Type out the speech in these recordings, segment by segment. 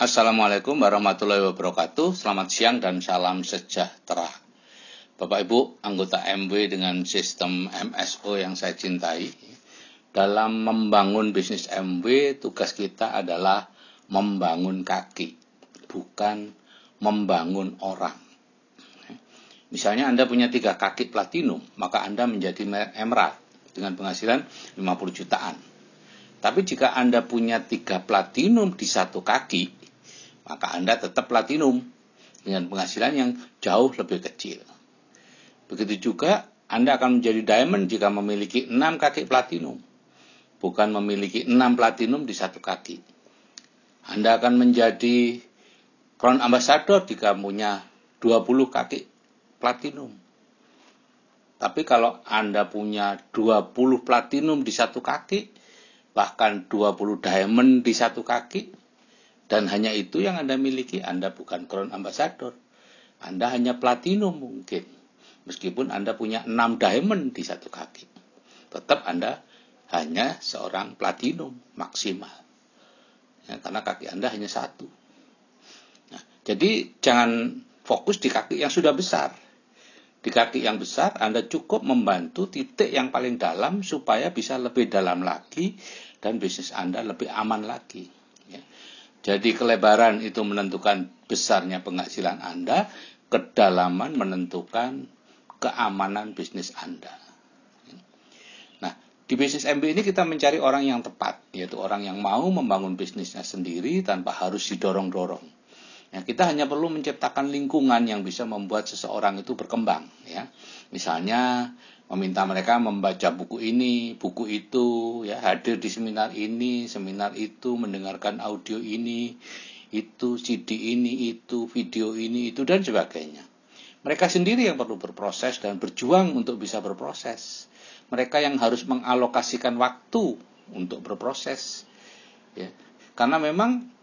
Assalamualaikum warahmatullahi wabarakatuh. Selamat siang dan salam sejahtera. Bapak Ibu, anggota MW dengan sistem MSO yang saya cintai. Dalam membangun bisnis MW, tugas kita adalah membangun kaki, bukan membangun orang. Misalnya Anda punya tiga kaki platinum, maka Anda menjadi emerald dengan penghasilan 50 jutaan. Tapi jika Anda punya tiga platinum di satu kaki, maka Anda tetap platinum dengan penghasilan yang jauh lebih kecil. Begitu juga Anda akan menjadi diamond jika memiliki 6 kaki platinum, bukan memiliki 6 platinum di satu kaki. Anda akan menjadi crown ambassador jika punya 20 kaki platinum. Tapi kalau Anda punya 20 platinum di satu kaki, bahkan 20 diamond di satu kaki, dan hanya itu yang Anda miliki, Anda bukan crown ambassador. Anda hanya platinum mungkin. Meskipun Anda punya 6 diamond di satu kaki. Tetap Anda hanya seorang platinum maksimal. Ya, karena kaki Anda hanya satu. Nah, jadi jangan fokus di kaki yang sudah besar. Di kaki yang besar, Anda cukup membantu titik yang paling dalam supaya bisa lebih dalam lagi dan bisnis Anda lebih aman lagi. Jadi kelebaran itu menentukan besarnya penghasilan Anda, kedalaman menentukan keamanan bisnis Anda. Nah, di bisnis MB ini kita mencari orang yang tepat, yaitu orang yang mau membangun bisnisnya sendiri tanpa harus didorong-dorong. Ya, kita hanya perlu menciptakan lingkungan yang bisa membuat seseorang itu berkembang. Ya. Misalnya meminta mereka membaca buku ini, buku itu, ya hadir di seminar ini, seminar itu, mendengarkan audio ini, itu, CD ini, itu, video ini, itu dan sebagainya. Mereka sendiri yang perlu berproses dan berjuang untuk bisa berproses. Mereka yang harus mengalokasikan waktu untuk berproses. Ya. Karena memang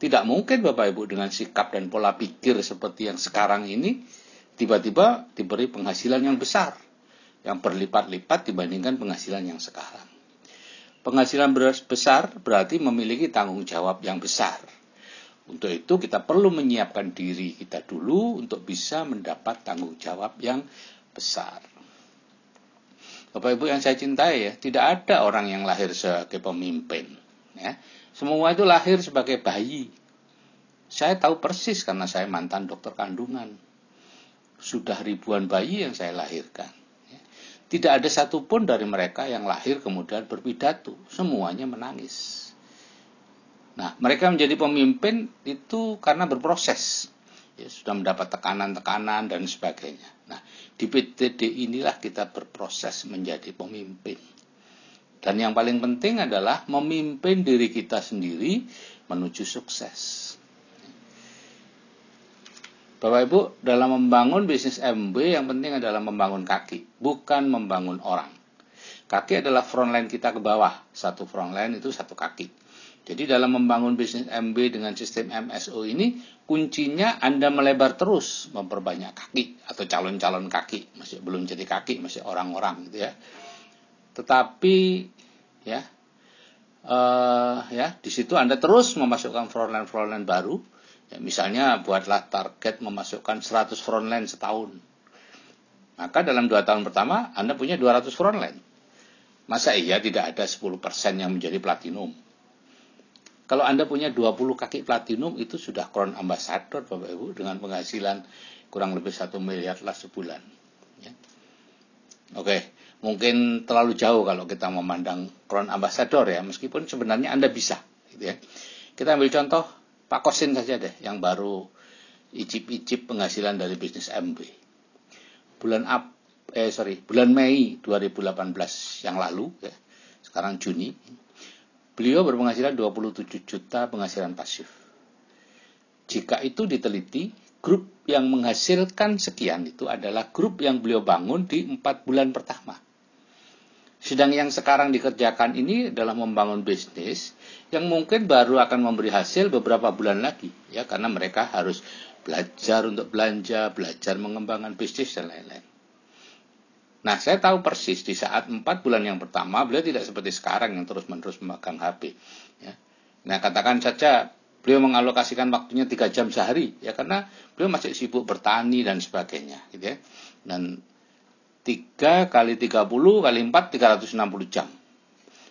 tidak mungkin Bapak Ibu dengan sikap dan pola pikir seperti yang sekarang ini tiba-tiba diberi penghasilan yang besar yang berlipat-lipat dibandingkan penghasilan yang sekarang. Penghasilan besar berarti memiliki tanggung jawab yang besar. Untuk itu kita perlu menyiapkan diri kita dulu untuk bisa mendapat tanggung jawab yang besar. Bapak Ibu yang saya cintai ya, tidak ada orang yang lahir sebagai pemimpin. Ya. Semua itu lahir sebagai bayi. Saya tahu persis karena saya mantan dokter kandungan. Sudah ribuan bayi yang saya lahirkan. Tidak ada satupun dari mereka yang lahir kemudian berpidato. Semuanya menangis. Nah, mereka menjadi pemimpin itu karena berproses. Ya, sudah mendapat tekanan-tekanan dan sebagainya. Nah, di PTD inilah kita berproses menjadi pemimpin. Dan yang paling penting adalah memimpin diri kita sendiri menuju sukses. Bapak Ibu, dalam membangun bisnis MB yang penting adalah membangun kaki, bukan membangun orang. Kaki adalah front line kita ke bawah. Satu front line itu satu kaki. Jadi dalam membangun bisnis MB dengan sistem MSO ini, kuncinya Anda melebar terus, memperbanyak kaki atau calon-calon kaki. Masih belum jadi kaki, masih orang-orang gitu ya. Tetapi ya, uh, ya di situ Anda terus memasukkan front line front line baru Ya, misalnya buatlah target memasukkan 100 frontline setahun. Maka dalam dua tahun pertama Anda punya 200 frontline. Masa iya tidak ada 10% yang menjadi platinum? Kalau Anda punya 20 kaki platinum itu sudah crown ambassador Bapak Ibu dengan penghasilan kurang lebih satu miliar lah sebulan. Ya. Oke, mungkin terlalu jauh kalau kita memandang crown ambassador ya, meskipun sebenarnya Anda bisa. Gitu ya. Kita ambil contoh Pak Kosin saja deh yang baru icip-icip penghasilan dari bisnis MB. Bulan Ap, eh sorry, bulan Mei 2018 yang lalu ya, sekarang Juni, beliau berpenghasilan 27 juta penghasilan pasif. Jika itu diteliti, grup yang menghasilkan sekian itu adalah grup yang beliau bangun di empat bulan pertama. Sedang yang sekarang dikerjakan ini adalah membangun bisnis yang mungkin baru akan memberi hasil beberapa bulan lagi ya karena mereka harus belajar untuk belanja, belajar mengembangkan bisnis dan lain-lain. Nah, saya tahu persis di saat empat bulan yang pertama beliau tidak seperti sekarang yang terus-menerus memegang HP. Ya. Nah, katakan saja beliau mengalokasikan waktunya tiga jam sehari ya karena beliau masih sibuk bertani dan sebagainya gitu ya dan 3 kali 30 kali 4 360 jam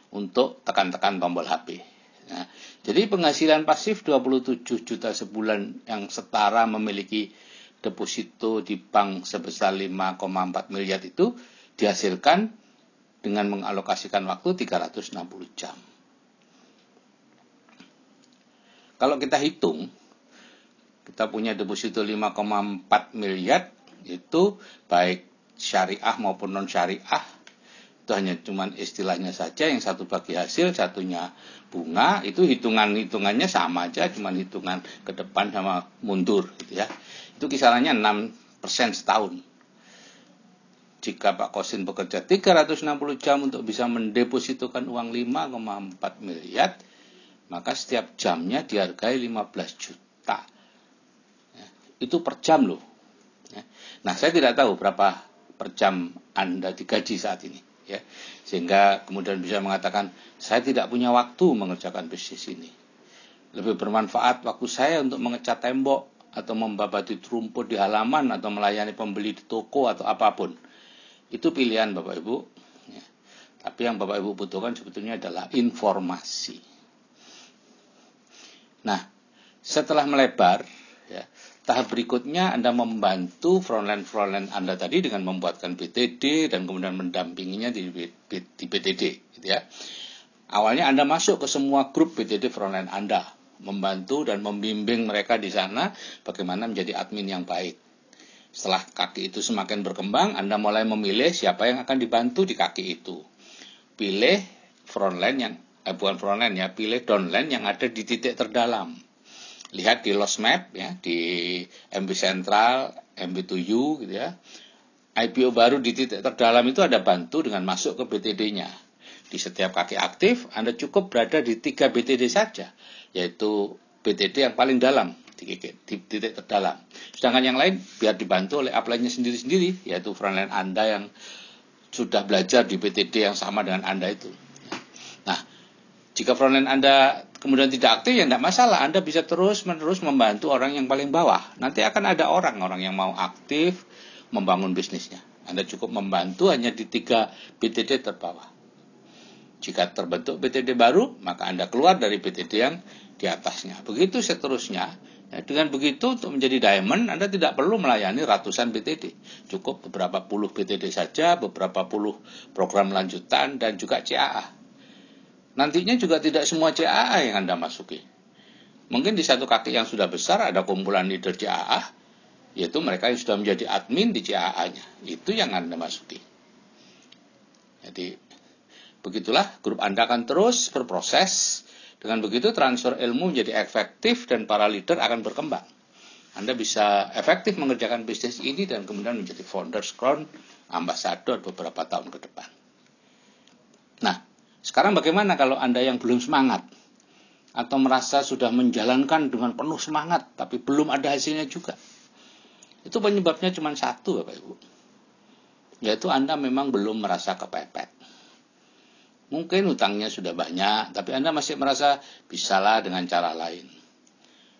untuk tekan-tekan tombol HP. Nah, jadi penghasilan pasif 27 juta sebulan yang setara memiliki deposito di bank sebesar 5,4 miliar itu dihasilkan dengan mengalokasikan waktu 360 jam. Kalau kita hitung, kita punya deposito 5,4 miliar itu baik syariah maupun non syariah itu hanya cuman istilahnya saja yang satu bagi hasil satunya bunga itu hitungan hitungannya sama aja cuman hitungan ke depan sama mundur gitu ya. Itu kisarannya 6% setahun. Jika Pak Kosin bekerja 360 jam untuk bisa mendepositokan uang 5,4 miliar maka setiap jamnya dihargai 15 juta. Ya, itu per jam loh. Ya. nah saya tidak tahu berapa per jam Anda digaji saat ini ya. Sehingga kemudian bisa mengatakan saya tidak punya waktu mengerjakan bisnis ini. Lebih bermanfaat waktu saya untuk mengecat tembok atau membabati rumput di halaman atau melayani pembeli di toko atau apa pun. Itu pilihan Bapak Ibu ya. tapi yang Bapak Ibu butuhkan sebetulnya adalah informasi. Nah setelah melebar Tahap berikutnya Anda membantu frontline-frontline Anda tadi dengan membuatkan BTD dan kemudian mendampinginya di, di BTD. Gitu ya. Awalnya Anda masuk ke semua grup BTD frontline Anda, membantu dan membimbing mereka di sana bagaimana menjadi admin yang baik. Setelah kaki itu semakin berkembang, Anda mulai memilih siapa yang akan dibantu di kaki itu. Pilih frontline yang, eh bukan frontline ya, pilih downline yang ada di titik terdalam lihat di lost map ya di MB Central, MB7 gitu ya. IPO baru di titik terdalam itu ada bantu dengan masuk ke BTD-nya. Di setiap kaki aktif, Anda cukup berada di tiga BTD saja, yaitu BTD yang paling dalam di titik terdalam. Sedangkan yang lain biar dibantu oleh upline-nya sendiri-sendiri, yaitu frontline Anda yang sudah belajar di BTD yang sama dengan Anda itu. Nah, jika frontline Anda kemudian tidak aktif ya tidak masalah. Anda bisa terus menerus membantu orang yang paling bawah. Nanti akan ada orang-orang yang mau aktif membangun bisnisnya. Anda cukup membantu hanya di tiga BTD terbawah. Jika terbentuk BTD baru, maka Anda keluar dari BTD yang di atasnya. Begitu seterusnya. Ya, dengan begitu untuk menjadi diamond Anda tidak perlu melayani ratusan BTD. Cukup beberapa puluh BTD saja, beberapa puluh program lanjutan dan juga CAA. Nantinya juga tidak semua CAA yang Anda masuki. Mungkin di satu kaki yang sudah besar ada kumpulan leader CAA, yaitu mereka yang sudah menjadi admin di CAA-nya. Itu yang Anda masuki. Jadi, begitulah grup Anda akan terus berproses. Dengan begitu transfer ilmu menjadi efektif dan para leader akan berkembang. Anda bisa efektif mengerjakan bisnis ini dan kemudian menjadi founders crown ambassador beberapa tahun ke depan. Nah, sekarang bagaimana kalau Anda yang belum semangat? Atau merasa sudah menjalankan dengan penuh semangat, tapi belum ada hasilnya juga. Itu penyebabnya cuma satu Bapak Ibu. Yaitu Anda memang belum merasa kepepet. Mungkin hutangnya sudah banyak, tapi Anda masih merasa bisalah dengan cara lain.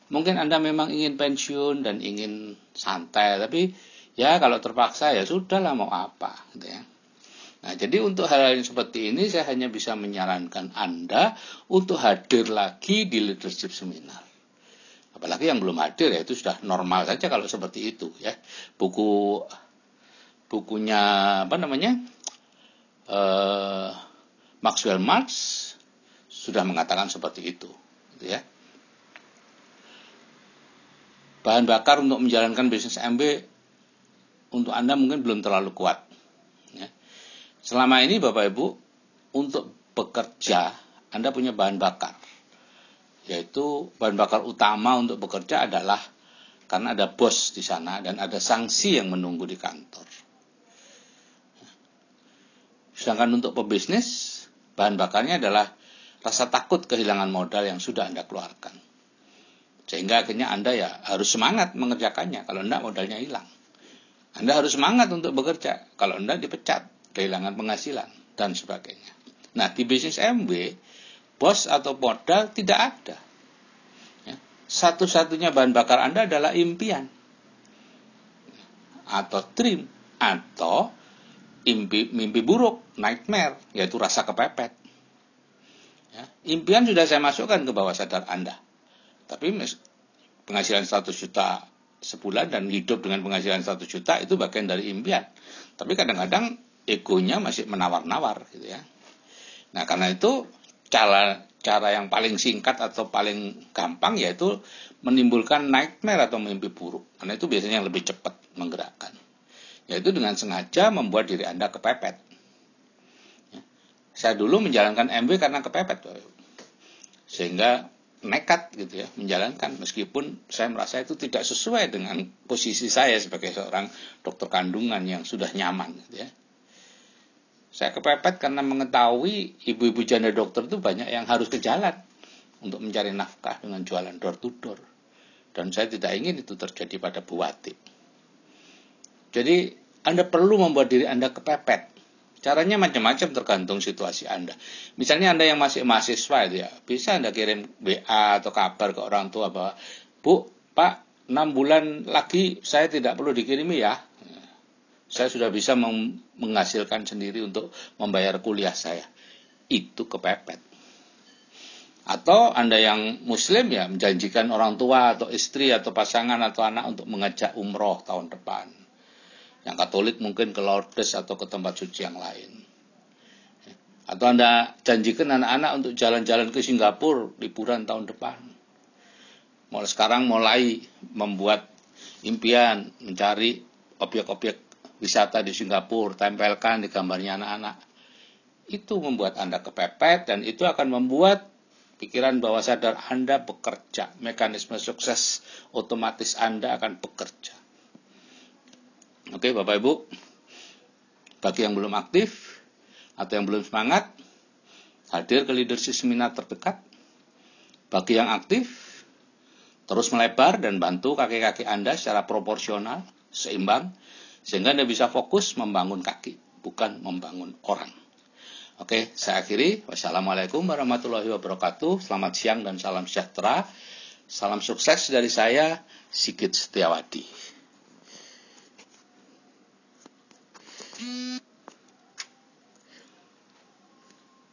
Mungkin Anda memang ingin pensiun dan ingin santai, tapi ya kalau terpaksa ya sudahlah mau apa. Gitu ya. Nah, jadi untuk hal-hal yang seperti ini saya hanya bisa menyarankan Anda untuk hadir lagi di leadership seminar. Apalagi yang belum hadir ya itu sudah normal saja kalau seperti itu ya. Buku bukunya apa namanya? Uh, Maxwell Marx sudah mengatakan seperti itu, gitu ya. Bahan bakar untuk menjalankan bisnis MB untuk Anda mungkin belum terlalu kuat Selama ini Bapak Ibu, untuk bekerja, Anda punya bahan bakar. Yaitu bahan bakar utama untuk bekerja adalah karena ada bos di sana dan ada sanksi yang menunggu di kantor. Sedangkan untuk pebisnis, bahan bakarnya adalah rasa takut kehilangan modal yang sudah Anda keluarkan. Sehingga akhirnya Anda ya harus semangat mengerjakannya. Kalau Anda modalnya hilang. Anda harus semangat untuk bekerja. Kalau Anda dipecat kehilangan penghasilan, dan sebagainya. Nah, di bisnis MW, bos atau modal tidak ada. Ya. satu-satunya bahan bakar Anda adalah impian atau dream atau impi, mimpi buruk, nightmare, yaitu rasa kepepet. Ya, impian sudah saya masukkan ke bawah sadar Anda. Tapi penghasilan 100 juta sebulan dan hidup dengan penghasilan 100 juta itu bagian dari impian. Tapi kadang-kadang egonya masih menawar-nawar gitu ya. Nah, karena itu cara cara yang paling singkat atau paling gampang yaitu menimbulkan nightmare atau mimpi buruk. Karena itu biasanya yang lebih cepat menggerakkan. Yaitu dengan sengaja membuat diri Anda kepepet. Ya. Saya dulu menjalankan MW karena kepepet. Sehingga nekat gitu ya menjalankan meskipun saya merasa itu tidak sesuai dengan posisi saya sebagai seorang dokter kandungan yang sudah nyaman gitu ya. Saya kepepet karena mengetahui ibu-ibu janda dokter itu banyak yang harus ke jalan untuk mencari nafkah dengan jualan door to door. Dan saya tidak ingin itu terjadi pada Bu Wati. Jadi Anda perlu membuat diri Anda kepepet. Caranya macam-macam tergantung situasi Anda. Misalnya Anda yang masih mahasiswa itu ya, bisa Anda kirim WA atau kabar ke orang tua bahwa, Bu, Pak, 6 bulan lagi saya tidak perlu dikirimi ya. Saya sudah bisa menghasilkan sendiri untuk membayar kuliah saya. Itu kepepet. Atau Anda yang muslim ya menjanjikan orang tua atau istri atau pasangan atau anak untuk mengajak umroh tahun depan yang Katolik mungkin ke Lourdes atau ke tempat suci yang lain. Atau Anda janjikan anak-anak untuk jalan-jalan ke Singapura liburan tahun depan. Mulai sekarang mulai membuat impian mencari objek-objek wisata di Singapura, tempelkan di gambarnya anak-anak. Itu membuat Anda kepepet dan itu akan membuat pikiran bawah sadar Anda bekerja. Mekanisme sukses otomatis Anda akan bekerja. Oke Bapak Ibu, bagi yang belum aktif atau yang belum semangat, hadir ke leadership seminar terdekat. Bagi yang aktif, terus melebar dan bantu kaki-kaki Anda secara proporsional, seimbang, sehingga Anda bisa fokus membangun kaki, bukan membangun orang. Oke, saya akhiri. Wassalamualaikum warahmatullahi wabarakatuh. Selamat siang dan salam sejahtera. Salam sukses dari saya, Sigit Setiawadi.